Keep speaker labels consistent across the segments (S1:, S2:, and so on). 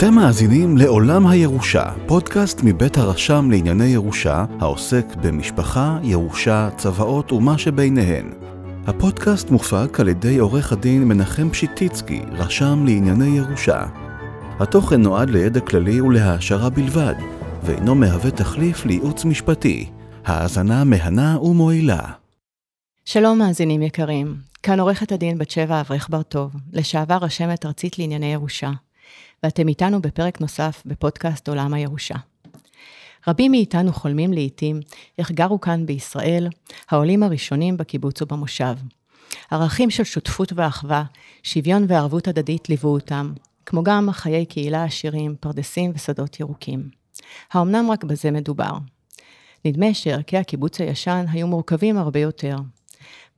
S1: אתם מאזינים לעולם הירושה, פודקאסט מבית הרשם לענייני ירושה, העוסק במשפחה, ירושה, צוואות ומה שביניהן. הפודקאסט מופק על ידי עורך הדין מנחם פשיטיצקי, רשם לענייני ירושה. התוכן נועד לידע כללי ולהעשרה בלבד, ואינו מהווה תחליף לייעוץ משפטי. האזנה מהנה ומועילה.
S2: שלום מאזינים יקרים, כאן עורכת הדין בת שבע אברך בר-טוב, לשעבר רשמת ארצית לענייני ירושה, ואתם איתנו בפרק נוסף בפודקאסט עולם הירושה. רבים מאיתנו חולמים לעיתים איך גרו כאן בישראל העולים הראשונים בקיבוץ ובמושב. ערכים של שותפות ואחווה, שוויון וערבות הדדית ליוו אותם, כמו גם חיי קהילה עשירים, פרדסים ושדות ירוקים. האמנם רק בזה מדובר? נדמה שערכי הקיבוץ הישן היו מורכבים הרבה יותר.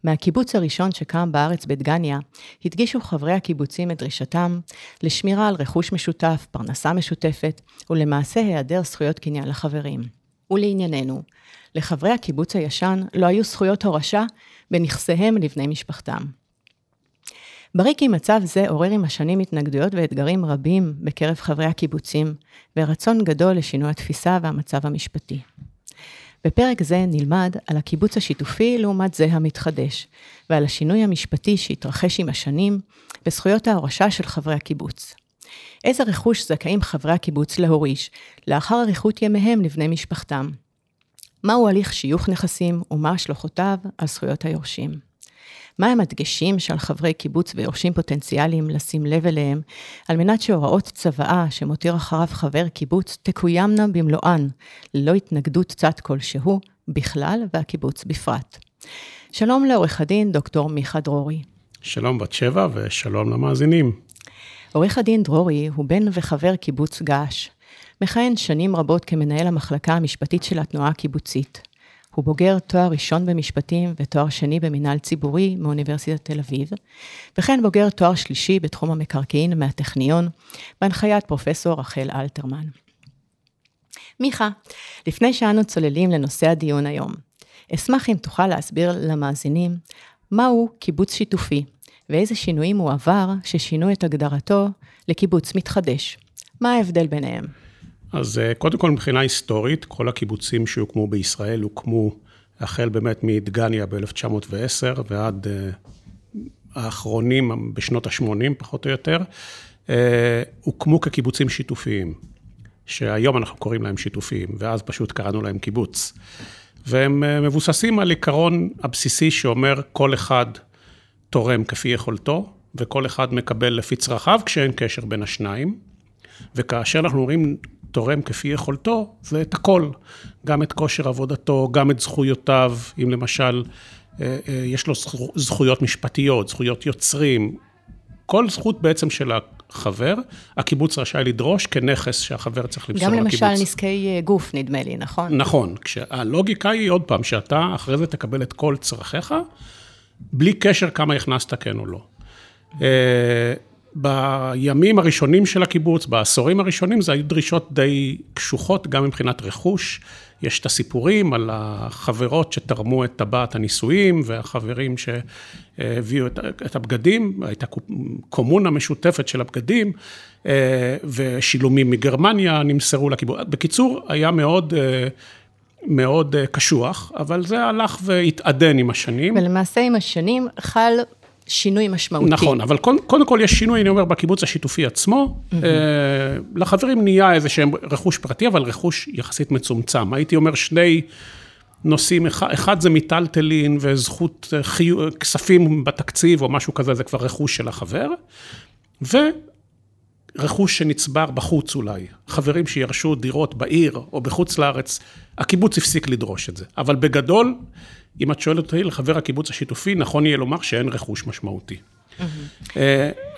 S2: מהקיבוץ הראשון שקם בארץ בדגניה, הדגישו חברי הקיבוצים את דרישתם לשמירה על רכוש משותף, פרנסה משותפת, ולמעשה היעדר זכויות קניין לחברים. ולענייננו, לחברי הקיבוץ הישן לא היו זכויות הורשה בנכסיהם לבני משפחתם. ברי כי מצב זה עורר עם השנים התנגדויות ואתגרים רבים בקרב חברי הקיבוצים, ורצון גדול לשינוי התפיסה והמצב המשפטי. בפרק זה נלמד על הקיבוץ השיתופי לעומת זה המתחדש, ועל השינוי המשפטי שהתרחש עם השנים בזכויות ההורשה של חברי הקיבוץ. איזה רכוש זכאים חברי הקיבוץ להוריש לאחר אריכות ימיהם לבני משפחתם? מהו הליך שיוך נכסים ומה השלכותיו על זכויות היורשים? מהם הדגשים שעל חברי קיבוץ ויורשים פוטנציאליים לשים לב אליהם, על מנת שהוראות צוואה שמותיר אחריו חבר קיבוץ תקוימנה במלואן, ללא התנגדות צד כלשהו, בכלל והקיבוץ בפרט. שלום לעורך הדין דוקטור מיכה דרורי.
S3: שלום בת שבע ושלום למאזינים.
S2: עורך הדין דרורי הוא בן וחבר קיבוץ געש. מכהן שנים רבות כמנהל המחלקה המשפטית של התנועה הקיבוצית. הוא בוגר תואר ראשון במשפטים ותואר שני במינהל ציבורי מאוניברסיטת תל אביב, וכן בוגר תואר שלישי בתחום המקרקעין מהטכניון, בהנחיית פרופסור רחל אלתרמן. מיכה, לפני שאנו צוללים לנושא הדיון היום, אשמח אם תוכל להסביר למאזינים מהו קיבוץ שיתופי, ואיזה שינויים הוא עבר ששינו את הגדרתו לקיבוץ מתחדש. מה ההבדל ביניהם?
S3: אז אה, קודם כל מבחינה היסטורית, כל הקיבוצים שהוקמו בישראל הוקמו החל באמת מדגניה ב-1910 ועד אה, האחרונים בשנות ה-80 פחות או יותר, אה, הוקמו כקיבוצים שיתופיים, שהיום אנחנו קוראים להם שיתופיים, ואז פשוט קראנו להם קיבוץ. והם מבוססים על עיקרון הבסיסי שאומר כל אחד תורם כפי יכולתו, וכל אחד מקבל לפי צרכיו, כשאין קשר בין השניים. וכאשר אנחנו אומרים תורם כפי יכולתו, זה את הכל. גם את כושר עבודתו, גם את זכויותיו, אם למשל אה, אה, יש לו זכויות משפטיות, זכויות יוצרים, כל זכות בעצם של החבר, הקיבוץ רשאי לדרוש כנכס שהחבר צריך למסור
S2: לקיבוץ.
S3: לקיבוץ.
S2: גם למשל נזקי אה, גוף, נדמה לי, נכון?
S3: נכון. כשהלוגיקה היא עוד פעם, שאתה אחרי זה תקבל את כל צרכיך, בלי קשר כמה הכנסת כן או לא. בימים הראשונים של הקיבוץ, בעשורים הראשונים, זה היו דרישות די קשוחות, גם מבחינת רכוש. יש את הסיפורים על החברות שתרמו את טבעת הנישואים, והחברים שהביאו את הבגדים, הייתה קומונה משותפת של הבגדים, ושילומים מגרמניה נמסרו לקיבוץ. בקיצור, היה מאוד... מאוד קשוח, אבל זה הלך והתעדן עם השנים.
S2: ולמעשה עם השנים חל שינוי משמעותי.
S3: נכון, אבל קודם כל יש שינוי, אני אומר, בקיבוץ השיתופי עצמו. Mm-hmm. לחברים נהיה איזה שהם רכוש פרטי, אבל רכוש יחסית מצומצם. הייתי אומר שני נושאים, אחד זה מיטלטלין וזכות אה, חיו, כספים בתקציב או משהו כזה, זה כבר רכוש של החבר. ורכוש שנצבר בחוץ אולי, חברים שירשו דירות בעיר או בחוץ לארץ, הקיבוץ הפסיק לדרוש את זה. אבל בגדול, אם את שואלת אותי, לחבר הקיבוץ השיתופי, נכון יהיה לומר שאין רכוש משמעותי. Mm-hmm.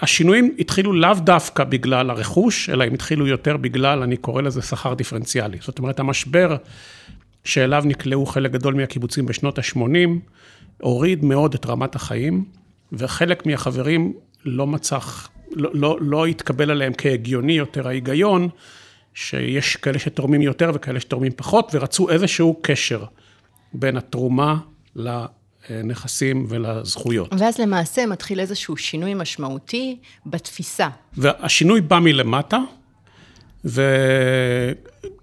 S3: השינויים התחילו לאו דווקא בגלל הרכוש, אלא הם התחילו יותר בגלל, אני קורא לזה שכר דיפרנציאלי. זאת אומרת, המשבר שאליו נקלעו חלק גדול מהקיבוצים בשנות ה-80, הוריד מאוד את רמת החיים, וחלק מהחברים לא מצא, לא, לא, לא התקבל עליהם כהגיוני יותר ההיגיון, שיש כאלה שתורמים יותר וכאלה שתורמים פחות, ורצו איזשהו קשר בין התרומה לנכסים ולזכויות.
S2: ואז למעשה מתחיל איזשהו שינוי משמעותי בתפיסה.
S3: והשינוי בא מלמטה,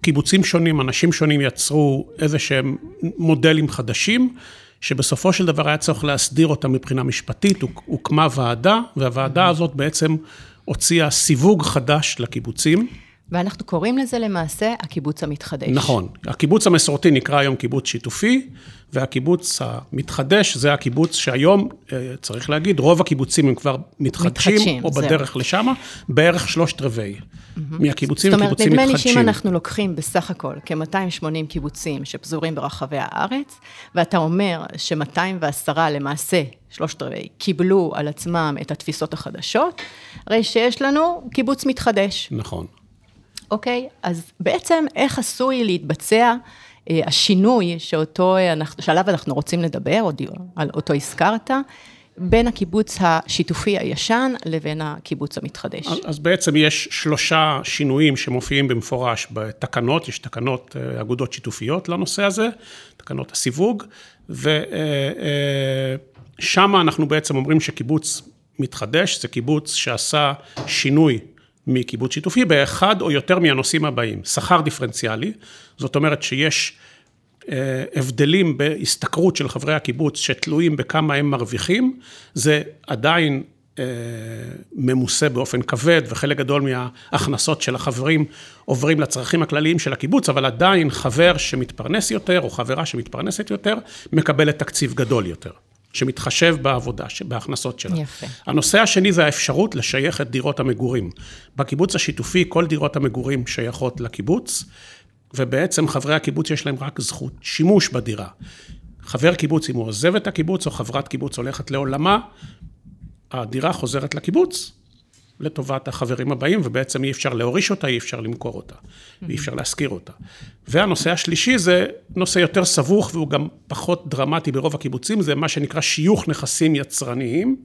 S3: וקיבוצים שונים, אנשים שונים יצרו איזה שהם מודלים חדשים, שבסופו של דבר היה צריך להסדיר אותם מבחינה משפטית, הוקמה ועדה, והוועדה הזאת בעצם הוציאה סיווג חדש לקיבוצים.
S2: ואנחנו קוראים לזה למעשה הקיבוץ המתחדש.
S3: נכון. הקיבוץ המסורתי נקרא היום קיבוץ שיתופי, והקיבוץ המתחדש זה הקיבוץ שהיום, אה, צריך להגיד, רוב הקיבוצים הם כבר מתחדשים, מתחדשים או בדרך זה. לשם, בערך שלושת רבעי mm-hmm. מהקיבוצים קיבוצים מתחדשים. זאת אומרת, נדמה לי
S2: שאם אנחנו לוקחים בסך הכל כ-280 קיבוצים שפזורים ברחבי הארץ, ואתה אומר ש-210 למעשה, שלושת רבעי, קיבלו על עצמם את התפיסות החדשות, הרי שיש לנו קיבוץ מתחדש.
S3: נכון.
S2: אוקיי? אז בעצם איך עשוי להתבצע אה, השינוי שאותו, אה, שעליו אנחנו רוצים לדבר, או על אותו הזכרת, בין הקיבוץ השיתופי הישן לבין הקיבוץ המתחדש.
S3: אז בעצם יש שלושה שינויים שמופיעים במפורש בתקנות, יש תקנות אה, אגודות שיתופיות לנושא הזה, תקנות הסיווג, ושם אנחנו בעצם אומרים שקיבוץ מתחדש, זה קיבוץ שעשה שינוי מקיבוץ שיתופי באחד או יותר מהנושאים הבאים. שכר דיפרנציאלי, זאת אומרת שיש אה, הבדלים בהשתכרות של חברי הקיבוץ שתלויים בכמה הם מרוויחים, זה עדיין אה, ממוסה באופן כבד, וחלק גדול מההכנסות של החברים עוברים לצרכים הכלליים של הקיבוץ, אבל עדיין חבר שמתפרנס יותר, או חברה שמתפרנסת יותר, מקבלת תקציב גדול יותר. שמתחשב בעבודה, בהכנסות שלה.
S2: יפה.
S3: הנושא השני זה האפשרות לשייך את דירות המגורים. בקיבוץ השיתופי כל דירות המגורים שייכות לקיבוץ, ובעצם חברי הקיבוץ יש להם רק זכות שימוש בדירה. חבר קיבוץ, אם הוא עוזב את הקיבוץ, או חברת קיבוץ הולכת לעולמה, הדירה חוזרת לקיבוץ, לטובת החברים הבאים, ובעצם אי אפשר להוריש אותה, אי אפשר למכור אותה, ואי אפשר להשכיר אותה. והנושא השלישי זה נושא יותר סבוך, והוא גם פחות דרמטי ברוב הקיבוצים, זה מה שנקרא שיוך נכסים יצרניים,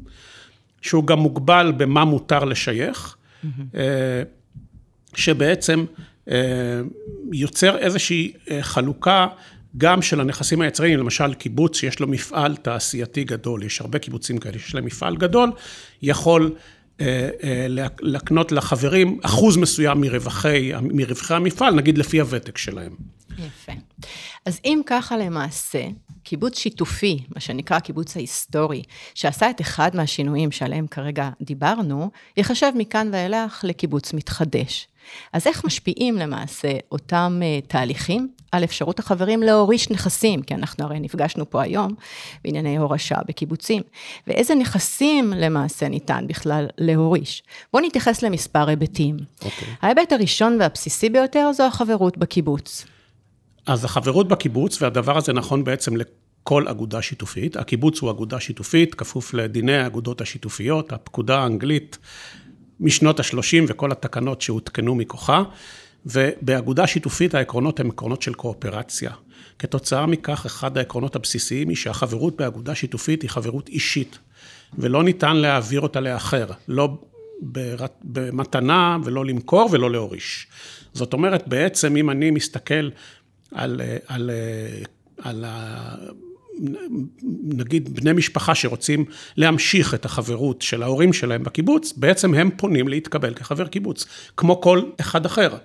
S3: שהוא גם מוגבל במה מותר לשייך, אה, שבעצם אה, יוצר איזושהי אה, חלוקה גם של הנכסים היצרניים, למשל קיבוץ שיש לו מפעל תעשייתי גדול, יש הרבה קיבוצים כאלה שיש להם מפעל גדול, יכול להקנות לחברים אחוז מסוים מרווחי, מרווחי המפעל, נגיד לפי הוותק שלהם.
S2: יפה. אז אם ככה למעשה, קיבוץ שיתופי, מה שנקרא הקיבוץ ההיסטורי, שעשה את אחד מהשינויים שעליהם כרגע דיברנו, ייחשב מכאן ואילך לקיבוץ מתחדש. אז איך משפיעים למעשה אותם uh, תהליכים על אפשרות החברים להוריש נכסים? כי אנחנו הרי נפגשנו פה היום בענייני הורשה בקיבוצים. ואיזה נכסים למעשה ניתן בכלל להוריש? בואו נתייחס למספר היבטים. Okay. אוקיי. ההיבט הראשון והבסיסי ביותר זו החברות בקיבוץ.
S3: אז החברות בקיבוץ, והדבר הזה נכון בעצם כל אגודה שיתופית. הקיבוץ הוא אגודה שיתופית, כפוף לדיני האגודות השיתופיות, הפקודה האנגלית משנות ה-30 וכל התקנות שהותקנו מכוחה, ובאגודה שיתופית העקרונות הם עקרונות של קואופרציה. כתוצאה מכך, אחד העקרונות הבסיסיים היא שהחברות באגודה שיתופית היא חברות אישית, ולא ניתן להעביר אותה לאחר, לא במתנה ולא למכור ולא להוריש. זאת אומרת, בעצם אם אני מסתכל על, על, על נגיד בני משפחה שרוצים להמשיך את החברות של ההורים שלהם בקיבוץ, בעצם הם פונים להתקבל כחבר קיבוץ, כמו כל אחד אחר.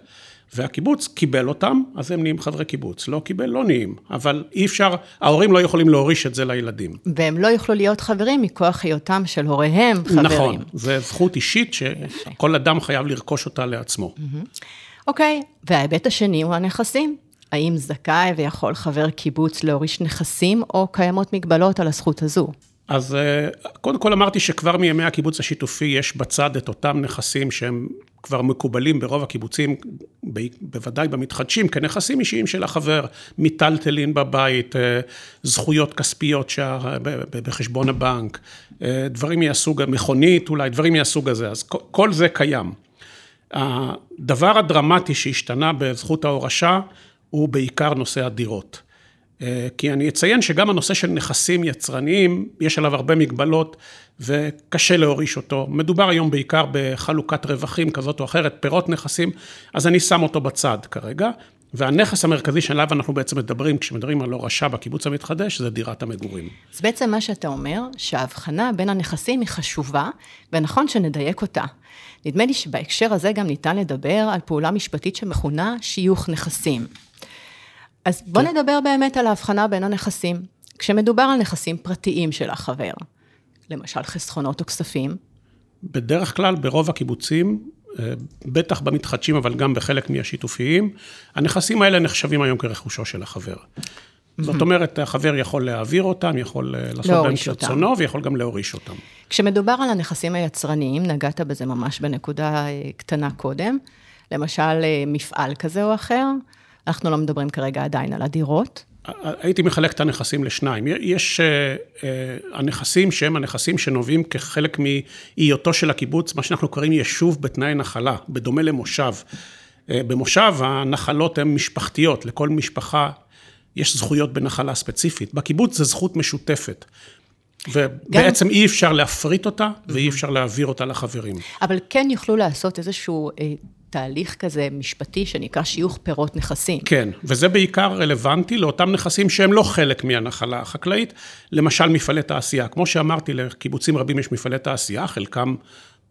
S3: והקיבוץ קיבל אותם, אז הם נהיים חברי קיבוץ. לא קיבל, לא נהיים. אבל אי אפשר, ההורים לא יכולים להוריש את זה לילדים.
S2: והם לא יוכלו להיות חברים מכוח היותם של הוריהם חברים.
S3: נכון, זו זכות אישית שכל אדם חייב לרכוש אותה לעצמו.
S2: אוקיי, וההיבט השני הוא הנכסים. האם זכאי ויכול חבר קיבוץ להוריש נכסים, או קיימות מגבלות על הזכות הזו?
S3: אז אה, קודם כל אמרתי שכבר מימי הקיבוץ השיתופי יש בצד את אותם נכסים שהם כבר מקובלים ברוב הקיבוצים, בוודאי במתחדשים, כנכסים אישיים של החבר, מיטלטלין בבית, אה, זכויות כספיות בחשבון הבנק, אה, דברים מהסוג, מכונית אולי, דברים מהסוג הזה, אז כל זה קיים. הדבר הדרמטי שהשתנה בזכות ההורשה, הוא בעיקר נושא הדירות. אה, כי אני אציין שגם הנושא של נכסים יצרניים, יש עליו הרבה מגבלות וקשה להוריש אותו. מדובר היום בעיקר בחלוקת רווחים כזאת או אחרת, פירות נכסים, אז אני שם אותו בצד כרגע. והנכס המרכזי שעליו אנחנו בעצם מדברים, כשמדברים על הורשה בקיבוץ המתחדש, זה דירת המגורים.
S2: אז בעצם מה שאתה אומר, שההבחנה בין הנכסים היא חשובה, ונכון שנדייק אותה. נדמה לי שבהקשר הזה גם ניתן לדבר על פעולה משפטית שמכונה שיוך נכסים. אז בוא כן. נדבר באמת על ההבחנה בין הנכסים. כשמדובר על נכסים פרטיים של החבר, למשל חסכונות או כספים.
S3: בדרך כלל, ברוב הקיבוצים, אה, בטח במתחדשים, אבל גם בחלק מהשיתופיים, הנכסים האלה נחשבים היום כרכושו של החבר. זאת אומרת, החבר יכול להעביר אותם, יכול אה, לעשות בהם כרצונו, ויכול גם להוריש אותם.
S2: כשמדובר על הנכסים היצרניים, נגעת בזה ממש בנקודה אה, קטנה קודם, למשל מפעל כזה או אחר, אנחנו לא מדברים כרגע עדיין על הדירות.
S3: הייתי מחלק את הנכסים לשניים. יש uh, uh, הנכסים שהם הנכסים שנובעים כחלק מהיותו של הקיבוץ, מה שאנחנו קוראים יישוב בתנאי נחלה, בדומה למושב. Uh, במושב הנחלות הן משפחתיות, לכל משפחה יש זכויות בנחלה ספציפית. בקיבוץ זו זכות משותפת. ובעצם גם... אי אפשר להפריט אותה, ואי אפשר להעביר אותה לחברים.
S2: אבל כן יוכלו לעשות איזשהו תהליך כזה משפטי שנקרא שיוך פירות נכסים.
S3: כן, וזה בעיקר רלוונטי לאותם נכסים שהם לא חלק מהנחלה החקלאית, למשל מפעלי תעשייה. כמו שאמרתי, לקיבוצים רבים יש מפעלי תעשייה, חלקם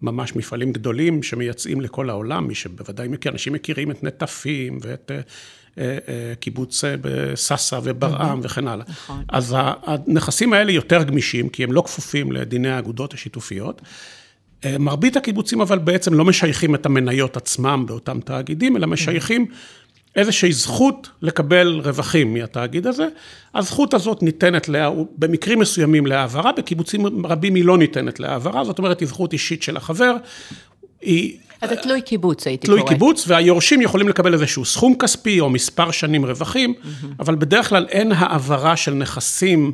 S3: ממש מפעלים גדולים שמייצאים לכל העולם, מי שבוודאי מכיר, אנשים מכירים את נטפים ואת... אה, אה, אה, קיבוץ בסאסא וברעם וכן הלאה. נכון. אז הנכסים האלה יותר גמישים, כי הם לא כפופים לדיני האגודות השיתופיות. אה, מרבית הקיבוצים אבל בעצם לא משייכים את המניות עצמם באותם תאגידים, אלא משייכים איזושהי זכות לקבל רווחים מהתאגיד הזה. הזכות הזאת ניתנת לה, במקרים מסוימים להעברה, בקיבוצים רבים היא לא ניתנת להעברה, זאת אומרת, היא זכות אישית של החבר.
S2: היא... אז זה תלוי קיבוץ, הייתי
S3: קוראת. תלוי קיבוץ, והיורשים יכולים לקבל איזשהו סכום כספי או מספר שנים רווחים, mm-hmm. אבל בדרך כלל אין העברה של נכסים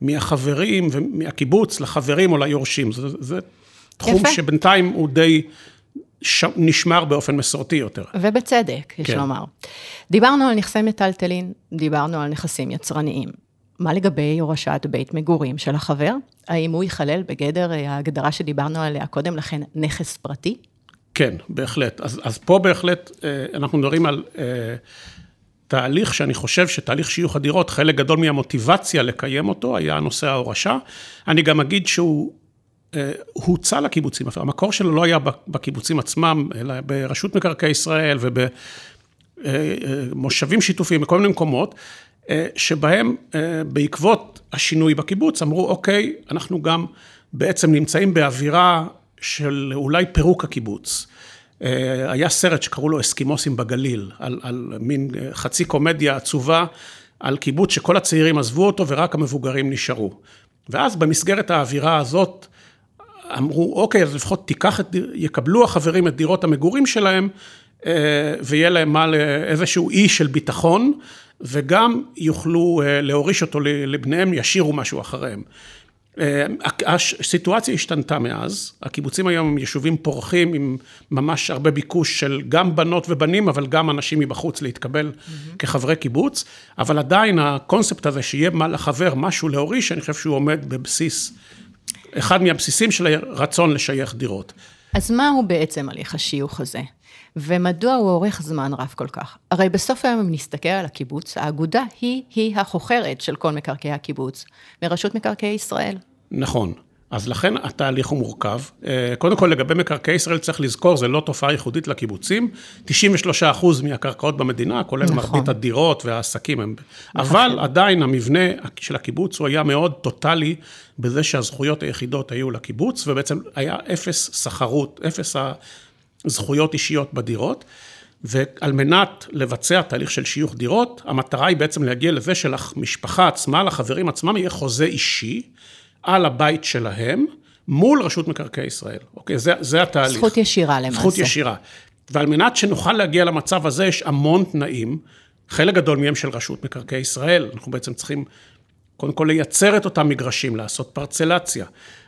S3: מהחברים ומהקיבוץ לחברים או ליורשים. זה, זה תחום יפה. שבינתיים הוא די ש... נשמר באופן מסורתי יותר.
S2: ובצדק, יש כן. לומר. דיברנו על נכסי מטלטלין, דיברנו על נכסים יצרניים. מה לגבי הורשת בית מגורים של החבר? האם הוא ייכלל בגדר אה, ההגדרה שדיברנו עליה קודם לכן, נכס פרטי?
S3: כן, בהחלט. אז, אז פה בהחלט אה, אנחנו מדברים על אה, תהליך שאני חושב שתהליך שיוך הדירות, חלק גדול מהמוטיבציה לקיים אותו היה נושא ההורשה. אני גם אגיד שהוא אה, הוצע לקיבוצים, המקור שלו לא היה בקיבוצים עצמם, אלא ברשות מקרקעי ישראל ובמושבים שיתופיים, בכל מיני מקומות, אה, שבהם אה, בעקבות השינוי בקיבוץ אמרו, אוקיי, אנחנו גם בעצם נמצאים באווירה של אולי פירוק הקיבוץ. היה סרט שקראו לו אסקימוסים בגליל, על, על מין חצי קומדיה עצובה, על קיבוץ שכל הצעירים עזבו אותו ורק המבוגרים נשארו. ואז במסגרת האווירה הזאת, אמרו, אוקיי, אז לפחות תיקח את, יקבלו החברים את דירות המגורים שלהם, אה, ויהיה להם מה, איזשהו אי של ביטחון, וגם יוכלו אה, להוריש אותו לבניהם, ישאירו משהו אחריהם. אה, הסיטואציה השתנתה מאז, הקיבוצים היום הם יישובים פורחים עם ממש הרבה ביקוש של גם בנות ובנים, אבל גם אנשים מבחוץ להתקבל mm-hmm. כחברי קיבוץ, אבל עדיין הקונספט הזה שיהיה לחבר משהו להוריש, אני חושב שהוא עומד בבסיס אחד מהבסיסים של הרצון לשייך דירות.
S2: אז מהו בעצם הליך השיוך הזה? ומדוע הוא אורך זמן רב כל כך? הרי בסוף היום, אם נסתכל על הקיבוץ, האגודה היא-היא החוכרת של כל מקרקעי הקיבוץ, מרשות מקרקעי ישראל.
S3: נכון. אז לכן התהליך הוא מורכב. אה, קודם כל, לגבי מקרקעי ישראל צריך לזכור, זו לא תופעה ייחודית לקיבוצים. 93 אחוז מהקרקעות במדינה, כולל נכון. מרבית הדירות והעסקים הם... נכון. אבל עדיין המבנה של הקיבוץ הוא היה מאוד טוטאלי בזה שהזכויות היחידות היו לקיבוץ, ובעצם היה אפס סחרות, אפס הזכויות אישיות בדירות. ועל מנת לבצע תהליך של שיוך דירות, המטרה היא בעצם להגיע לזה שלמשפחה עצמה, לחברים עצמם, יהיה חוזה אישי. על הבית שלהם מול רשות מקרקעי ישראל. אוקיי, זה, זה התהליך.
S2: זכות ישירה למעשה.
S3: זכות ישירה. ועל מנת שנוכל להגיע למצב הזה, יש המון תנאים, חלק גדול מהם של רשות מקרקעי ישראל. אנחנו בעצם צריכים קודם כל לייצר את אותם מגרשים, לעשות פרצלציה.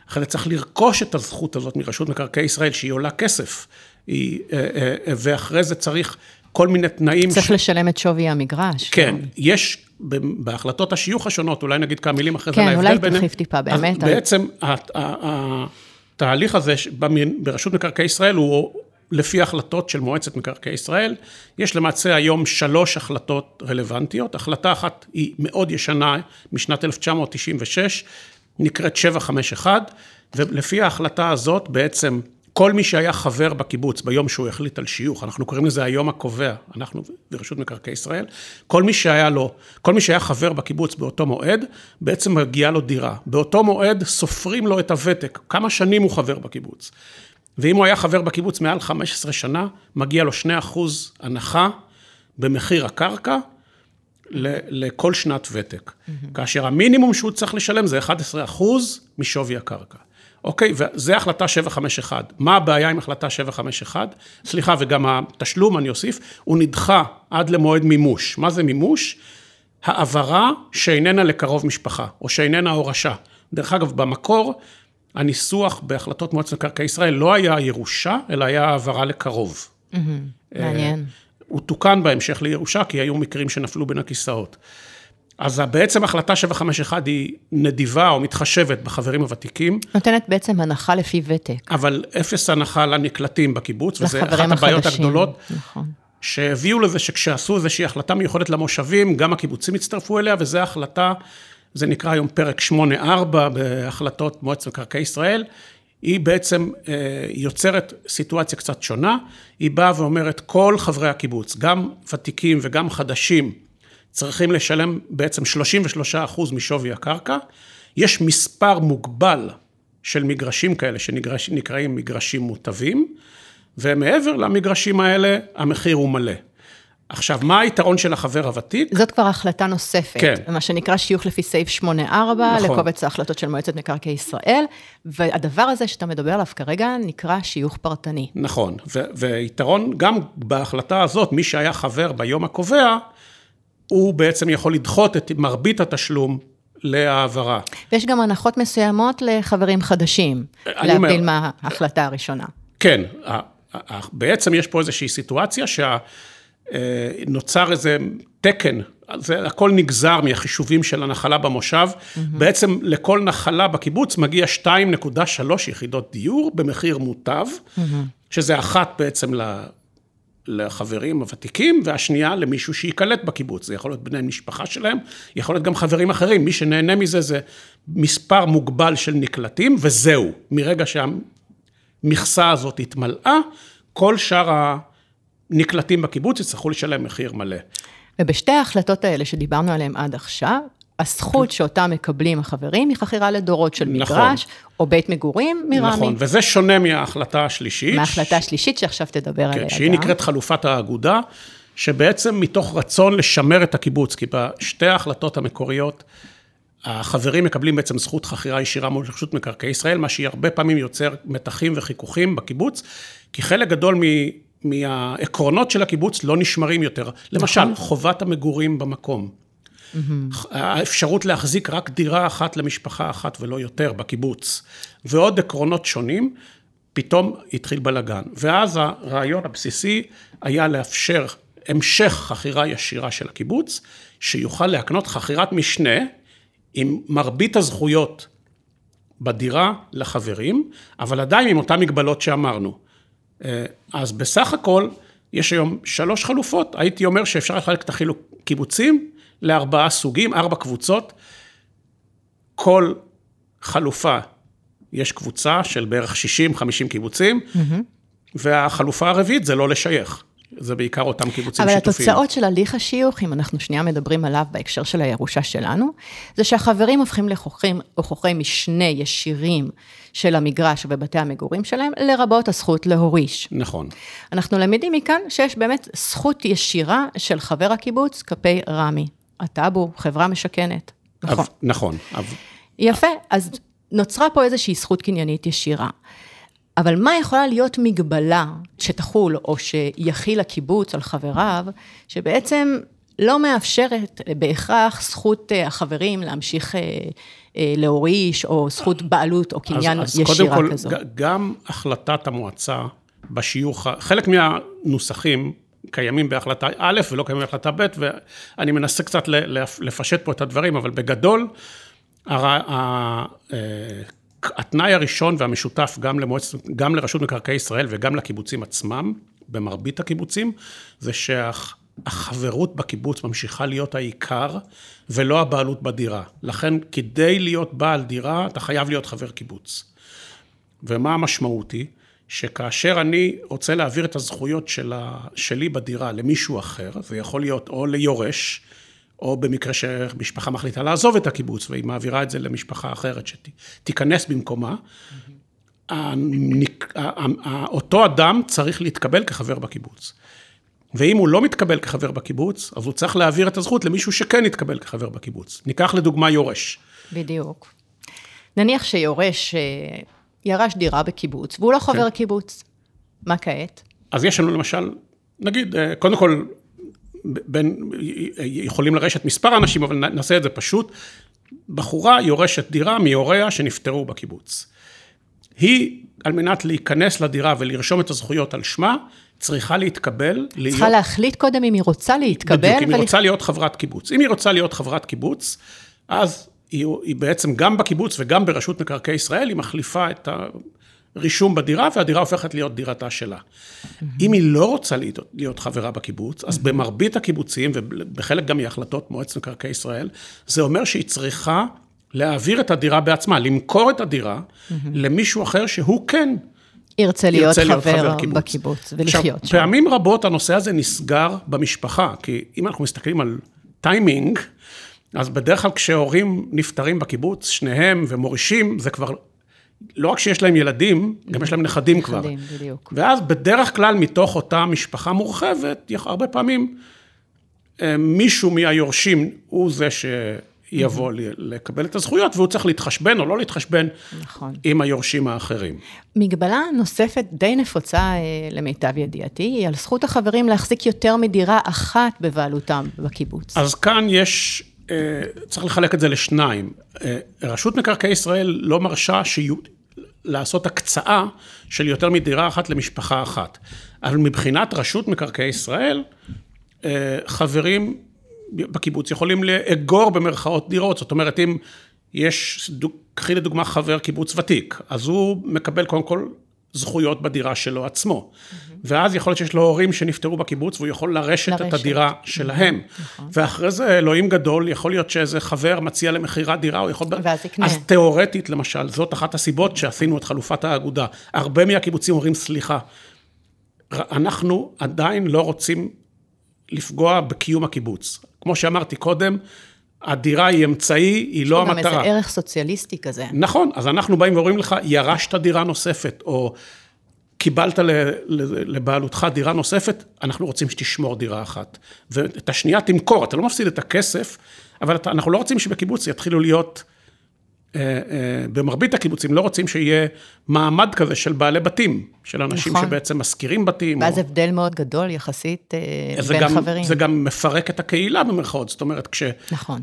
S3: אחרי זה צריך לרכוש את הזכות הזאת מרשות מקרקעי ישראל, שהיא עולה כסף. היא, אה, אה, אה, ואחרי זה צריך כל מיני תנאים...
S2: צריך ש... לשלם את שווי המגרש.
S3: כן, כן. יש בהחלטות השיוך השונות, אולי נגיד כמה מילים אחרי
S2: כן, זה. כן, אולי תרחיב טיפה, באמת.
S3: בעצם התהליך הזה ברשות מקרקעי ישראל הוא לפי החלטות של מועצת מקרקעי ישראל. יש למעשה היום שלוש החלטות רלוונטיות. החלטה אחת היא מאוד ישנה, משנת 1996, נקראת 751, ולפי ההחלטה הזאת בעצם כל מי שהיה חבר בקיבוץ ביום שהוא החליט על שיוך, אנחנו קוראים לזה היום הקובע, אנחנו ברשות מקרקעי ישראל, כל מי שהיה לו, כל מי שהיה חבר בקיבוץ באותו מועד, בעצם מגיעה לו דירה. באותו מועד סופרים לו את הוותק, כמה שנים הוא חבר בקיבוץ. ואם הוא היה חבר בקיבוץ מעל 15 שנה, מגיע לו 2% הנחה במחיר הקרקע לכל שנת ותק. Mm-hmm. כאשר המינימום שהוא צריך לשלם זה 11% משווי הקרקע. אוקיי, וזה החלטה 751. מה הבעיה עם החלטה 751? סליחה, וגם התשלום, אני אוסיף, הוא נדחה עד למועד מימוש. מה זה מימוש? העברה שאיננה לקרוב משפחה, או שאיננה הורשה. דרך אגב, במקור, הניסוח בהחלטות מועצת מקרקעי ישראל לא היה ירושה, אלא היה העברה לקרוב.
S2: מעניין.
S3: הוא תוקן בהמשך לירושה, כי היו מקרים שנפלו בין הכיסאות. אז בעצם החלטה 751 היא נדיבה או מתחשבת בחברים הוותיקים.
S2: נותנת בעצם הנחה לפי ותק.
S3: אבל אפס הנחה לנקלטים בקיבוץ, וזה אחת הבעיות החדשים, הגדולות. נכון. שהביאו לזה שכשעשו איזושהי החלטה מיוחדת למושבים, גם הקיבוצים הצטרפו אליה, וזו החלטה, זה נקרא היום פרק 8-4 בהחלטות מועצת מקרקעי ישראל. היא בעצם אה, יוצרת סיטואציה קצת שונה, היא באה ואומרת, כל חברי הקיבוץ, גם ותיקים וגם חדשים, צריכים לשלם בעצם 33 אחוז משווי הקרקע. יש מספר מוגבל של מגרשים כאלה שנקראים מגרשים מוטבים, ומעבר למגרשים האלה, המחיר הוא מלא. עכשיו, מה היתרון של החבר הוותיק?
S2: זאת כבר החלטה נוספת. כן. מה שנקרא שיוך לפי סעיף 8-4, נכון. לקובץ ההחלטות של מועצת מקרקעי ישראל, והדבר הזה שאתה מדבר עליו כרגע נקרא שיוך פרטני.
S3: נכון, ויתרון גם בהחלטה הזאת, מי שהיה חבר ביום הקובע, הוא בעצם יכול לדחות את מרבית התשלום להעברה.
S2: ויש גם הנחות מסוימות לחברים חדשים, להבדיל מההחלטה הראשונה.
S3: כן, בעצם יש פה איזושהי סיטואציה שנוצר איזה תקן, זה הכל נגזר מהחישובים של הנחלה במושב, mm-hmm. בעצם לכל נחלה בקיבוץ מגיע 2.3 יחידות דיור במחיר מוטב, mm-hmm. שזה אחת בעצם לחברים הוותיקים, והשנייה למישהו שייקלט בקיבוץ. זה יכול להיות בני משפחה שלהם, יכול להיות גם חברים אחרים. מי שנהנה מזה זה מספר מוגבל של נקלטים, וזהו. מרגע שהמכסה הזאת התמלאה, כל שאר הנקלטים בקיבוץ יצטרכו לשלם מחיר מלא.
S2: ובשתי ההחלטות האלה שדיברנו עליהן עד עכשיו, הזכות שאותה מקבלים החברים היא חכירה לדורות של נכון. מגרש, או בית מגורים מרמי.
S3: נכון, וזה שונה מההחלטה השלישית.
S2: מההחלטה השלישית שעכשיו תדבר כן, עליה.
S3: שהיא גם. נקראת חלופת האגודה, שבעצם מתוך רצון לשמר את הקיבוץ, כי בשתי ההחלטות המקוריות, החברים מקבלים בעצם זכות חכירה ישירה מול רשות מקרקעי ישראל, מה שהיא הרבה פעמים יוצר מתחים וחיכוכים בקיבוץ, כי חלק גדול מ... מהעקרונות של הקיבוץ לא נשמרים יותר. למשל, נכון. חובת המגורים במקום. Mm-hmm. האפשרות להחזיק רק דירה אחת למשפחה אחת ולא יותר בקיבוץ, ועוד עקרונות שונים, פתאום התחיל בלאגן. ואז הרעיון הבסיסי היה לאפשר המשך חכירה ישירה של הקיבוץ, שיוכל להקנות חכירת משנה עם מרבית הזכויות בדירה לחברים, אבל עדיין עם אותן מגבלות שאמרנו. אה, אז בסך הכל, יש היום שלוש חלופות, הייתי אומר שאפשר לחלק את החילוק קיבוצים לארבעה סוגים, ארבע קבוצות. כל חלופה, יש קבוצה של בערך 60-50 קיבוצים, mm-hmm. והחלופה הרביעית זה לא לשייך. זה בעיקר אותם קיבוצים
S2: אבל
S3: שיתופיים.
S2: אבל התוצאות של הליך השיוך, אם אנחנו שנייה מדברים עליו בהקשר של הירושה שלנו, זה שהחברים הופכים לחוכרים או חוכרי משנה ישירים של המגרש ובתי המגורים שלהם, לרבות הזכות להוריש.
S3: נכון.
S2: אנחנו למדים מכאן שיש באמת זכות ישירה של חבר הקיבוץ כלפי רמי. הטאבו, חברה משכנת. נכון. אב,
S3: נכון.
S2: אב... יפה, אז נוצרה פה איזושהי זכות קניינית ישירה. אבל מה יכולה להיות מגבלה שתחול או שיכיל הקיבוץ על חבריו, שבעצם לא מאפשרת בהכרח זכות אה, החברים להמשיך אה, אה, להוריש, או זכות בעלות או קניין אז, אז ישירה
S3: קודם
S2: כזו.
S3: כל, גם החלטת המועצה בשיוך, חלק מהנוסחים קיימים בהחלטה א' ולא קיימים בהחלטה ב', ואני מנסה קצת לפשט פה את הדברים, אבל בגדול, התנאי הראשון והמשותף גם, למועצ... גם לרשות מקרקעי ישראל וגם לקיבוצים עצמם, במרבית הקיבוצים, זה שהחברות בקיבוץ ממשיכה להיות העיקר ולא הבעלות בדירה. לכן, כדי להיות בעל דירה, אתה חייב להיות חבר קיבוץ. ומה המשמעות היא? שכאשר אני רוצה להעביר את הזכויות שלה, שלי בדירה למישהו אחר, זה יכול להיות או ליורש, או במקרה שמשפחה מחליטה לעזוב את הקיבוץ והיא מעבירה את זה למשפחה אחרת שתיכנס במקומה, אותו אדם צריך להתקבל כחבר בקיבוץ. ואם הוא לא מתקבל כחבר בקיבוץ, אז הוא צריך להעביר את הזכות למישהו שכן יתקבל כחבר בקיבוץ. ניקח לדוגמה יורש.
S2: בדיוק. נניח שיורש אה, ירש דירה בקיבוץ, והוא לא חבר כן. קיבוץ. מה כעת?
S3: אז יש לנו למשל, נגיד, אה, קודם כל, בין, יכולים לרשת מספר אנשים, אבל נעשה את זה פשוט. בחורה יורשת דירה מהוריה שנפטרו בקיבוץ. היא, על מנת להיכנס לדירה ולרשום את הזכויות על שמה, צריכה להתקבל.
S2: צריכה להיות... להחליט קודם אם היא רוצה להתקבל.
S3: בדיוק, אם ול... היא רוצה להיות חברת קיבוץ. אם היא רוצה להיות חברת קיבוץ, אז היא, היא בעצם גם בקיבוץ וגם ברשות מקרקעי ישראל, היא מחליפה את הרישום בדירה, והדירה הופכת להיות דירתה שלה. Mm-hmm. אם היא לא רוצה להיות, להיות חברה בקיבוץ, אז mm-hmm. במרבית הקיבוצים, ובחלק גם מהחלטות מועצת מקרקעי ישראל, זה אומר שהיא צריכה להעביר את הדירה בעצמה, למכור את הדירה mm-hmm. למישהו אחר שהוא כן
S2: ירצה להיות, ירצה להיות חבר, חבר קיבוץ. בקיבוץ ולחיות עכשיו,
S3: שם. פעמים רבות הנושא הזה נסגר במשפחה, כי אם אנחנו מסתכלים על טיימינג, אז בדרך כלל כשהורים נפטרים בקיבוץ, שניהם ומורישים, זה כבר, לא רק שיש להם ילדים, גם יש להם נכדים כבר. נכדים, בדיוק. ואז בדרך כלל מתוך אותה משפחה מורחבת, הרבה פעמים אה, מישהו מהיורשים הוא זה ש... יבוא לקבל את הזכויות, והוא צריך להתחשבן או לא להתחשבן נכון. עם היורשים האחרים.
S2: מגבלה נוספת די נפוצה אה, למיטב ידיעתי, היא על זכות החברים להחזיק יותר מדירה אחת בבעלותם בקיבוץ.
S3: אז כאן יש, צריך לחלק את זה לשניים. אה, רשות מקרקעי ישראל לא מרשה שיהיו... לעשות הקצאה של יותר מדירה אחת למשפחה אחת. אבל מבחינת רשות מקרקעי ישראל, חברים בקיבוץ יכולים לאגור במרכאות דירות, זאת אומרת, אם יש, קחי לדוגמה חבר קיבוץ ותיק, אז הוא מקבל קודם כל זכויות בדירה שלו עצמו. Mm-hmm. ואז יכול להיות שיש לו הורים שנפטרו בקיבוץ, והוא יכול לרשת, לרשת. את הדירה שלהם. נכון. ואחרי זה, אלוהים גדול, יכול להיות שאיזה חבר מציע למכירת דירה, הוא יכול...
S2: ואז יקנה.
S3: אז תיאורטית, למשל, זאת אחת הסיבות שעשינו את חלופת האגודה. הרבה מהקיבוצים אומרים, סליחה, אנחנו עדיין לא רוצים לפגוע בקיום הקיבוץ. כמו שאמרתי קודם, הדירה היא אמצעי, היא לא המטרה. יש
S2: גם איזה ערך סוציאליסטי כזה.
S3: נכון, אז אנחנו באים ואומרים לך, ירשת דירה נוספת, או קיבלת לבעלותך דירה נוספת, אנחנו רוצים שתשמור דירה אחת. ואת השנייה תמכור, אתה לא מפסיד את הכסף, אבל אתה, אנחנו לא רוצים שבקיבוץ יתחילו להיות... אה, אה, במרבית הקיבוצים לא רוצים שיהיה מעמד כזה של בעלי בתים, של אנשים נכון. שבעצם משכירים בתים.
S2: ואז או... הבדל מאוד גדול יחסית אה, בין
S3: גם,
S2: חברים.
S3: זה גם מפרק את הקהילה במרכאות, זאת אומרת, כש...
S2: נכון.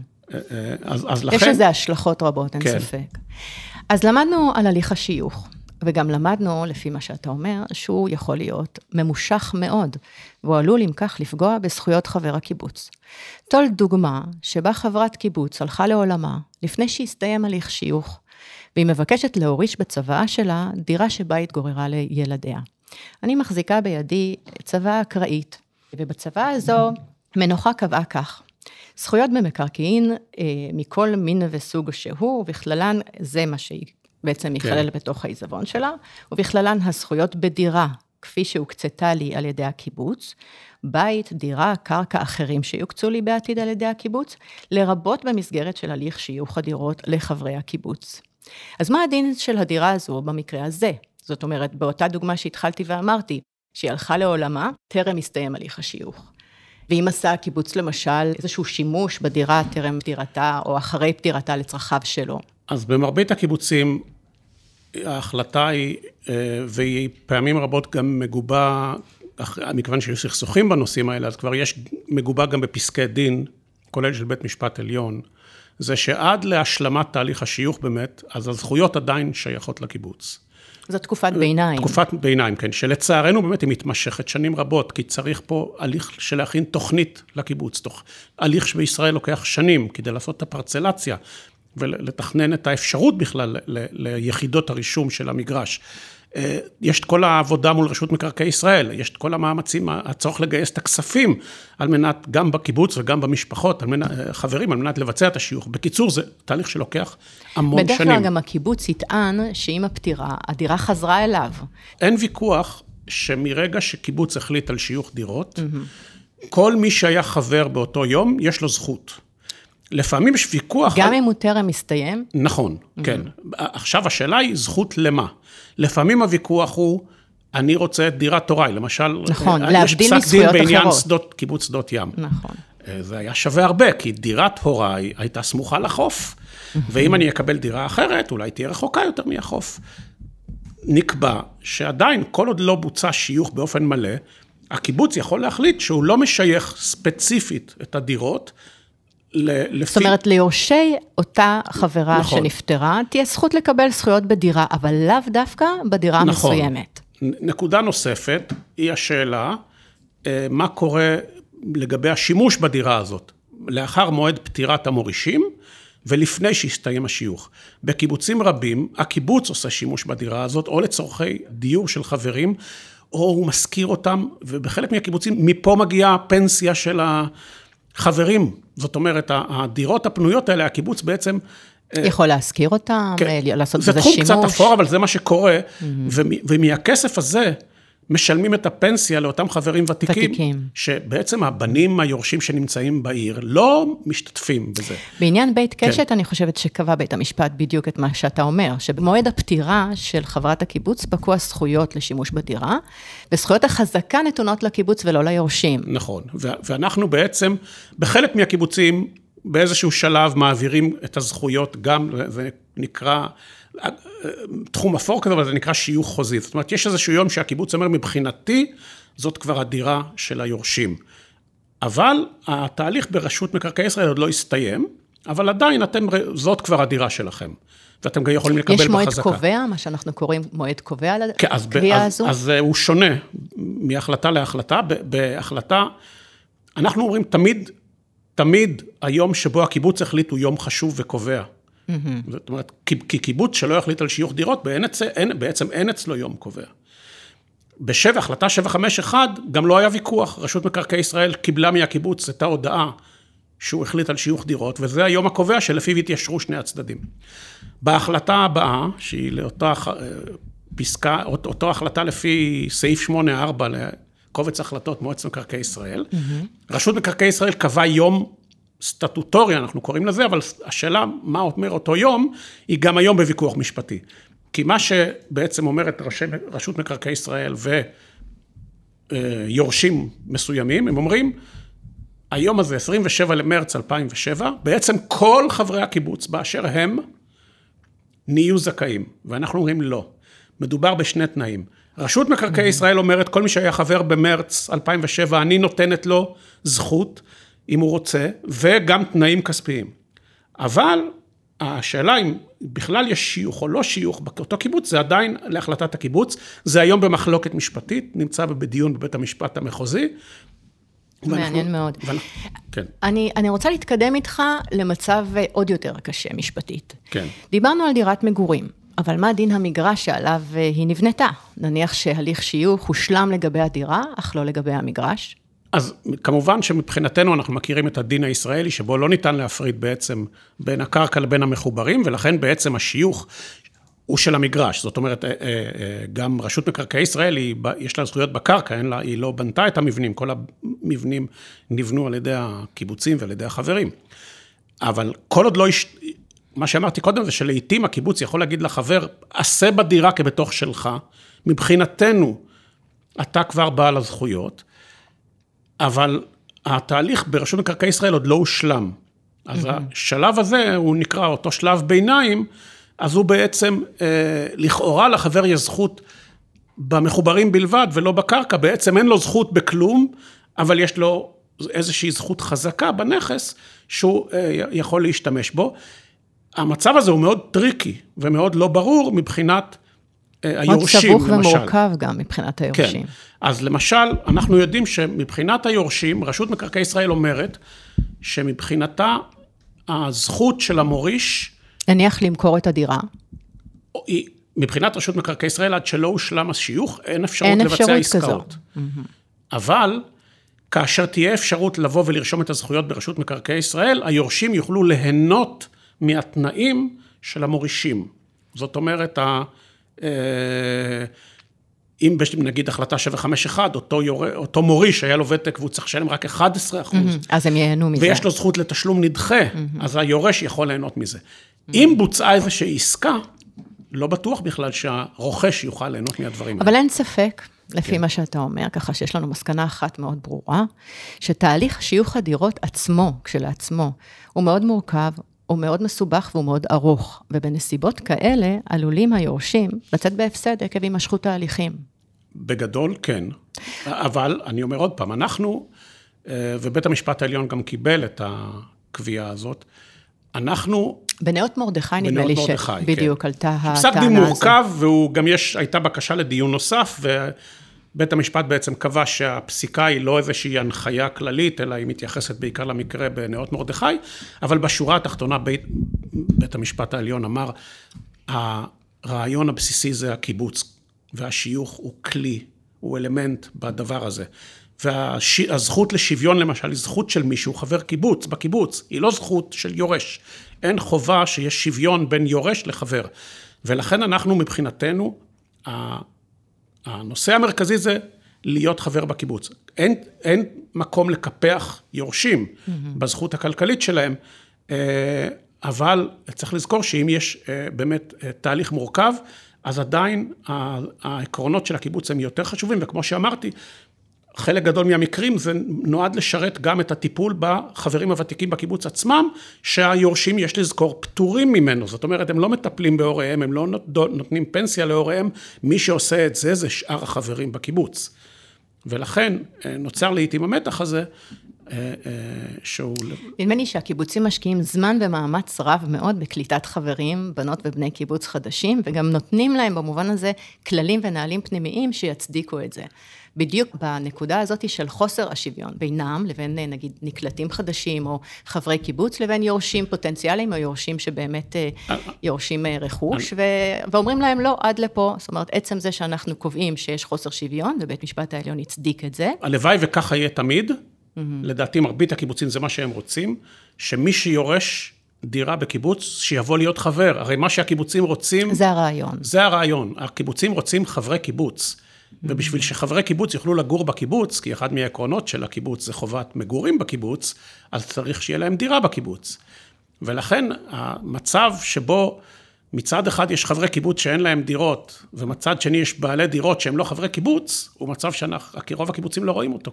S3: אז, אז לכן...
S2: יש לזה השלכות רבות, אין כן. ספק. אז למדנו על הליך השיוך. וגם למדנו, לפי מה שאתה אומר, שהוא יכול להיות ממושך מאוד, והוא עלול, אם כך, לפגוע בזכויות חבר הקיבוץ. טול דוגמה שבה חברת קיבוץ הלכה לעולמה לפני שהסתיים הליך שיוך, והיא מבקשת להוריש בצוואה שלה דירה שבה התגוררה לילדיה. אני מחזיקה בידי צוואה אקראית, ובצוואה הזו מנוחה קבעה כך: זכויות במקרקעין אה, מכל מין וסוג שהוא, ובכללן זה מה שהיא בעצם ייכלל כן. בתוך העיזבון שלה, ובכללן הזכויות בדירה, כפי שהוקצתה לי על ידי הקיבוץ, בית, דירה, קרקע אחרים שיוקצו לי בעתיד על ידי הקיבוץ, לרבות במסגרת של הליך שיוך הדירות לחברי הקיבוץ. אז מה הדין של הדירה הזו במקרה הזה? זאת אומרת, באותה דוגמה שהתחלתי ואמרתי, שהיא הלכה לעולמה, טרם הסתיים הליך השיוך. ואם עשה הקיבוץ למשל איזשהו שימוש בדירה טרם פטירתה, או אחרי פטירתה לצרכיו שלו.
S3: אז במרבית הקיבוצים ההחלטה היא, אה, והיא פעמים רבות גם מגובה, מכיוון שיש סכסוכים בנושאים האלה, אז כבר יש מגובה גם בפסקי דין, כולל של בית משפט עליון, זה שעד להשלמת תהליך השיוך באמת, אז הזכויות עדיין שייכות לקיבוץ.
S2: זו תקופת ביניים.
S3: תקופת ביניים, כן, שלצערנו באמת היא מתמשכת שנים רבות, כי צריך פה הליך של להכין תוכנית לקיבוץ, תוך, הליך שבישראל לוקח שנים כדי לעשות את הפרצלציה, ולתכנן את האפשרות בכלל ליחידות הרישום של המגרש. אה, יש את כל העבודה מול רשות מקרקעי ישראל, יש את כל המאמצים, הצורך לגייס את הכספים על מנת, גם בקיבוץ וגם במשפחות, על מנת, אה, חברים, על מנת לבצע את השיוך. בקיצור, זה תהליך שלוקח המון
S2: בדרך
S3: שנים.
S2: בדרך כלל גם הקיבוץ יטען שעם הפטירה, הדירה חזרה אליו.
S3: אין ויכוח שמרגע שקיבוץ החליט על שיוך דירות, mm-hmm. כל מי שהיה חבר באותו יום, יש לו זכות. לפעמים יש ויכוח...
S2: גם על... אם הוא טרם מסתיים?
S3: נכון, mm-hmm. כן. עכשיו השאלה היא זכות למה. לפעמים הוויכוח הוא, אני רוצה את דירת הוריי, למשל,
S2: נכון, להבדיל מזכויות אחרות. יש פסק דין
S3: בעניין שדות, קיבוץ שדות ים.
S2: נכון.
S3: אה, זה היה שווה הרבה, כי דירת הוריי הייתה סמוכה לחוף, ואם אני אקבל דירה אחרת, אולי תהיה רחוקה יותר מהחוף. נקבע שעדיין, כל עוד לא בוצע שיוך באופן מלא, הקיבוץ יכול להחליט שהוא לא משייך ספציפית את הדירות,
S2: לפי... זאת אומרת, ליורשי אותה חברה נכון. שנפטרה, תהיה זכות לקבל זכויות בדירה, אבל לאו דווקא בדירה נכון. המסוימת.
S3: נקודה נוספת היא השאלה, אה, מה קורה לגבי השימוש בדירה הזאת, לאחר מועד פטירת המורישים ולפני שהסתיים השיוך. בקיבוצים רבים, הקיבוץ עושה שימוש בדירה הזאת, או לצורכי דיור של חברים, או הוא משכיר אותם, ובחלק מהקיבוצים, מפה מגיעה הפנסיה של ה... חברים. זאת אומרת, הדירות הפנויות האלה, הקיבוץ בעצם...
S2: אה, יכול להשכיר אותם, כן. לעשות בזה שימוש.
S3: זה תחום קצת אפור, אבל זה מה שקורה, mm-hmm. ומהכסף הזה, משלמים את הפנסיה לאותם חברים ותיקים, ותיקים, שבעצם הבנים היורשים שנמצאים בעיר לא משתתפים בזה.
S2: בעניין בית כן. קשת, כן. אני חושבת שקבע בית המשפט בדיוק את מה שאתה אומר, שבמועד הפטירה של חברת הקיבוץ פקעו הזכויות לשימוש בדירה, וזכויות החזקה נתונות לקיבוץ ולא ליורשים.
S3: נכון, ואנחנו בעצם, בחלק מהקיבוצים, באיזשהו שלב מעבירים את הזכויות גם, זה נקרא... תחום אפור כזה, אבל זה נקרא שיוך חוזי. זאת אומרת, יש איזשהו יום שהקיבוץ אומר, מבחינתי, זאת כבר הדירה של היורשים. אבל התהליך ברשות מקרקעי ישראל עוד לא הסתיים, אבל עדיין אתם, זאת כבר הדירה שלכם. ואתם גם יכולים לקבל בחזקה.
S2: יש מועד קובע, מה שאנחנו קוראים מועד קובע
S3: כן, לקריאה הזו? אז, אז הוא שונה מהחלטה להחלטה. בהחלטה, אנחנו אומרים תמיד, תמיד היום שבו הקיבוץ החליט הוא יום חשוב וקובע. Mm-hmm. זאת אומרת, כי קיבוץ שלא יחליט על שיוך דירות, באין, אין, בעצם אין אצלו יום קובע. בשבע, החלטה 751, גם לא היה ויכוח. רשות מקרקעי ישראל קיבלה מהקיבוץ את ההודעה שהוא החליט על שיוך דירות, וזה היום הקובע שלפיו התיישרו שני הצדדים. בהחלטה הבאה, שהיא לאותה פסקה, אותו החלטה לפי סעיף 8-4 לקובץ החלטות מועצת מקרקעי ישראל, mm-hmm. רשות מקרקעי ישראל קבעה יום סטטוטורי, אנחנו קוראים לזה, אבל השאלה מה אומר אותו יום, היא גם היום בוויכוח משפטי. כי מה שבעצם אומרת ראשי, רשות מקרקעי ישראל ויורשים מסוימים, הם אומרים, היום הזה, 27 למרץ 2007, בעצם כל חברי הקיבוץ באשר הם, נהיו זכאים. ואנחנו אומרים לא. מדובר בשני תנאים. רשות מקרקעי ישראל אומרת, כל מי שהיה חבר במרץ 2007, אני נותנת לו זכות אם הוא רוצה, וגם תנאים כספיים. אבל השאלה אם בכלל יש שיוך או לא שיוך באותו קיבוץ, זה עדיין להחלטת הקיבוץ. זה היום במחלוקת משפטית, נמצא בדיון בבית המשפט המחוזי.
S2: מעניין ואנחנו, מאוד.
S3: ואנחנו, כן.
S2: אני, אני רוצה להתקדם איתך למצב עוד יותר קשה משפטית.
S3: כן.
S2: דיברנו על דירת מגורים, אבל מה דין המגרש שעליו היא נבנתה? נניח שהליך שיוך הושלם לגבי הדירה, אך לא לגבי המגרש.
S3: אז כמובן שמבחינתנו אנחנו מכירים את הדין הישראלי, שבו לא ניתן להפריד בעצם בין הקרקע לבין המחוברים, ולכן בעצם השיוך הוא של המגרש. זאת אומרת, אה, אה, אה, גם רשות מקרקעי ישראל, היא, יש לה זכויות בקרקע, לה, היא לא בנתה את המבנים, כל המבנים נבנו על ידי הקיבוצים ועל ידי החברים. אבל כל עוד לא, יש... מה שאמרתי קודם זה שלעיתים הקיבוץ יכול להגיד לחבר, עשה בדירה כבתוך שלך, מבחינתנו, אתה כבר בעל הזכויות. אבל התהליך ברשות מקרקעי ישראל עוד לא הושלם. אז השלב הזה, הוא נקרא אותו שלב ביניים, אז הוא בעצם, אה, לכאורה לחבר יש זכות במחוברים בלבד ולא בקרקע, בעצם אין לו זכות בכלום, אבל יש לו איזושהי זכות חזקה בנכס שהוא אה, יכול להשתמש בו. המצב הזה הוא מאוד tricky ומאוד לא ברור מבחינת היורשים,
S2: למשל. מאוד סבוך ומורכב גם מבחינת היורשים. כן.
S3: אז למשל, אנחנו יודעים שמבחינת היורשים, רשות מקרקעי ישראל אומרת שמבחינתה הזכות של המוריש
S2: נניח למכור את הדירה.
S3: היא- מבחינת רשות מקרקעי ישראל, עד שלא הושלם השיוך, אין אפשרות
S2: אין
S3: לבצע
S2: אפשרות
S3: עסקאות. אבל כאשר תהיה אפשרות לבוא ולרשום את הזכויות ברשות מקרקעי ישראל, היורשים יוכלו ליהנות מהתנאים של המורישים. זאת אומרת, אה, אם יש נגיד החלטה 751, אותו, יור... אותו מוריש היה לו ותק והוא צריך לשלם רק 11 אחוז,
S2: אז הם ייהנו מזה.
S3: ויש לו זכות לתשלום נדחה, אז היורש יכול ליהנות מזה. אם בוצעה איזושהי עסקה, לא בטוח בכלל שהרוכש יוכל ליהנות מהדברים האלה.
S2: אבל אין ספק, לפי
S3: כן.
S2: מה שאתה אומר, ככה שיש לנו מסקנה אחת מאוד ברורה, שתהליך שיוך הדירות עצמו, כשלעצמו, הוא מאוד מורכב, הוא מאוד מסובך והוא מאוד ארוך, ובנסיבות כאלה עלולים היורשים לצאת בהפסד עקב הימשכות ההליכים.
S3: בגדול, כן. אבל, אני אומר עוד פעם, אנחנו, אה, ובית המשפט העליון גם קיבל את הקביעה הזאת, אנחנו,
S2: בנאות מרדכי נדמה לי
S3: מרדכי, כן.
S2: שבדיוק עלתה הטענה
S3: פסק
S2: הזו.
S3: דין מורכב, והוא גם יש, הייתה בקשה לדיון נוסף, ובית המשפט בעצם קבע שהפסיקה היא לא איזושהי הנחיה כללית, אלא היא מתייחסת בעיקר למקרה בנאות מרדכי, אבל בשורה התחתונה בית, בית המשפט העליון אמר, הרעיון הבסיסי זה הקיבוץ, והשיוך הוא כלי, הוא אלמנט בדבר הזה. והזכות לשוויון למשל היא זכות של מישהו, חבר קיבוץ, בקיבוץ, היא לא זכות של יורש. אין חובה שיש שוויון בין יורש לחבר. ולכן אנחנו מבחינתנו, הנושא המרכזי זה להיות חבר בקיבוץ. אין, אין מקום לקפח יורשים mm-hmm. בזכות הכלכלית שלהם, אה, אבל צריך לזכור שאם יש אה, באמת אה, תהליך מורכב, אז עדיין העקרונות של הקיבוץ הם יותר חשובים, וכמו שאמרתי, חלק גדול מהמקרים זה נועד לשרת גם את הטיפול בחברים הוותיקים בקיבוץ עצמם, שהיורשים, יש לזכור, פטורים ממנו. זאת אומרת, הם לא מטפלים בהוריהם, הם לא נות- נותנים פנסיה להוריהם, מי שעושה את זה, זה שאר החברים בקיבוץ. ולכן אה, נוצר לעיתים המתח הזה, אה, אה, שהוא...
S2: נדמה לי שהקיבוצים משקיעים זמן ומאמץ רב מאוד בקליטת חברים, בנות ובני קיבוץ חדשים, וגם נותנים להם במובן הזה כללים ונהלים פנימיים שיצדיקו את זה. בדיוק בנקודה הזאת של חוסר השוויון בינם לבין אה, נגיד נקלטים חדשים, או חברי קיבוץ, לבין יורשים פוטנציאליים, או יורשים שבאמת אה, יורשים אה, רכוש, ו... ואומרים להם לא, עד לפה. זאת אומרת, עצם זה שאנחנו קובעים שיש חוסר שוויון, ובית משפט העליון הצדיק את זה,
S3: הלוואי וככה יהיה תמיד, לדעתי מרבית הקיבוצים זה מה שהם רוצים, שמי שיורש דירה בקיבוץ, שיבוא להיות חבר. הרי מה שהקיבוצים רוצים...
S2: זה הרעיון.
S3: זה הרעיון. הקיבוצים רוצים חברי קיבוץ. ובשביל שחברי קיבוץ יוכלו לגור בקיבוץ, כי אחד מהעקרונות של הקיבוץ זה חובת מגורים בקיבוץ, אז צריך שיהיה להם דירה בקיבוץ. ולכן המצב שבו מצד אחד יש חברי קיבוץ שאין להם דירות, ומצד שני יש בעלי דירות שהם לא חברי קיבוץ, הוא מצב שרוב הקיבוצים לא רואים אותו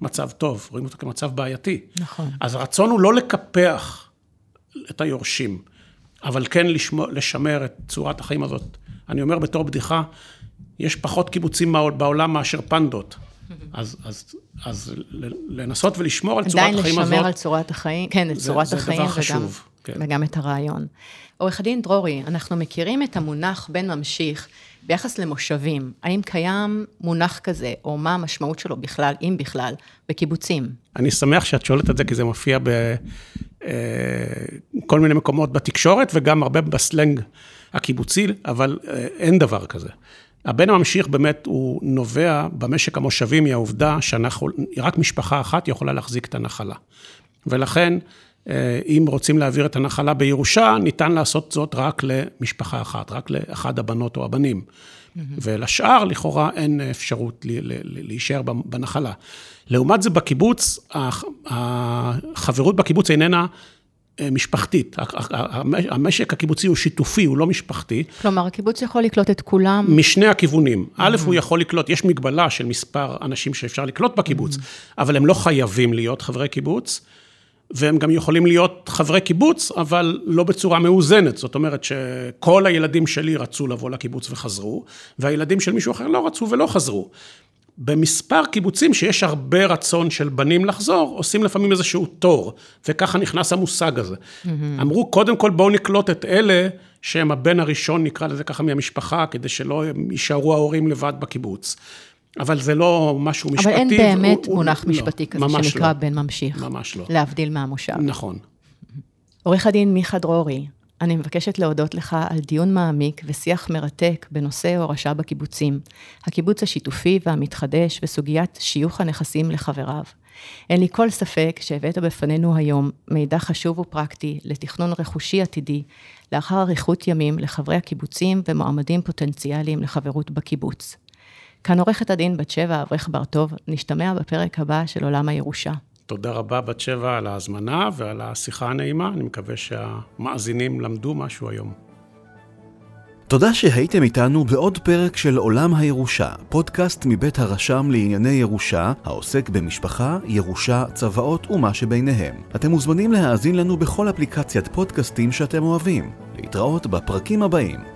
S3: כמצב טוב, רואים אותו כמצב בעייתי.
S2: נכון.
S3: אז הרצון הוא לא לקפח את היורשים, אבל כן לשמור, לשמר את צורת החיים הזאת. אני אומר בתור בדיחה, יש פחות קיבוצים בעולם מאשר פנדות. אז, אז, אז לנסות ולשמור על צורת החיים הזאת...
S2: עדיין לשמר על צורת החיים, כן,
S3: זה-
S2: צורת
S3: זה
S2: החיים
S3: דבר
S2: וגם,
S3: חשוב, כן.
S2: וגם את הרעיון. עורך הדין דרורי, אנחנו מכירים את המונח בן ממשיך ביחס למושבים. האם קיים מונח כזה, או מה המשמעות שלו בכלל, אם בכלל, בקיבוצים?
S3: אני שמח שאת שואלת את זה, כי זה מופיע בכל מיני מקומות בתקשורת, וגם הרבה בסלנג הקיבוצי, אבל אה, אין דבר כזה. הבן הממשיך באמת הוא נובע במשק המושבי מהעובדה שאנחנו, רק משפחה אחת יכולה להחזיק את הנחלה. ולכן, אה, אם רוצים להעביר את הנחלה בירושה, ניתן לעשות זאת רק למשפחה אחת, רק לאחד הבנות או הבנים. ולשאר, לכאורה, אין אפשרות להישאר בנחלה. לעומת זה, בקיבוץ, הח- החברות בקיבוץ איננה משפחתית. המשק הקיבוצי הוא שיתופי, הוא לא משפחתי.
S2: כלומר, הקיבוץ יכול לקלוט את כולם,
S3: משני הכיוונים. א', הוא יכול לקלוט, יש מגבלה של מספר אנשים שאפשר לקלוט בקיבוץ, אבל הם לא חייבים להיות חברי קיבוץ, והם גם יכולים להיות חברי קיבוץ, אבל לא בצורה מאוזנת. זאת אומרת שכל הילדים שלי רצו לבוא לקיבוץ וחזרו, והילדים של מישהו אחר לא רצו ולא חזרו. במספר קיבוצים שיש הרבה רצון של בנים לחזור, עושים לפעמים איזשהו תור, וככה נכנס המושג הזה. Mm-hmm. אמרו, קודם כל בואו נקלוט את אלה שהם הבן הראשון, נקרא לזה ככה, מהמשפחה, כדי שלא יישארו ההורים לבד בקיבוץ. אבל זה לא משהו משפטי.
S2: אבל אין באמת
S3: הוא- הוא-
S2: מונח
S3: לא,
S2: משפטי כזה
S3: ממש
S2: שנקרא
S3: לא.
S2: בן ממשיך.
S3: ממש לא.
S2: להבדיל מהמושב.
S3: נכון.
S2: עורך הדין מיכה דרורי, אני מבקשת להודות לך על דיון מעמיק ושיח מרתק בנושא הורשה בקיבוצים, הקיבוץ השיתופי והמתחדש וסוגיית שיוך הנכסים לחבריו. אין לי כל ספק שהבאת בפנינו היום מידע חשוב ופרקטי לתכנון רכושי עתידי, לאחר אריכות ימים לחברי הקיבוצים ומועמדים פוטנציאליים לחברות בקיבוץ. כאן עורכת הדין בת שבע אברך בר-טוב, נשתמע בפרק הבא של עולם הירושה.
S3: תודה רבה בת שבע על ההזמנה ועל השיחה הנעימה, אני מקווה שהמאזינים למדו משהו היום.
S1: תודה שהייתם איתנו בעוד פרק של עולם הירושה, פודקאסט מבית הרשם לענייני ירושה, העוסק במשפחה, ירושה, צוואות ומה שביניהם. אתם מוזמנים להאזין לנו בכל אפליקציית פודקאסטים שאתם אוהבים. להתראות בפרקים הבאים.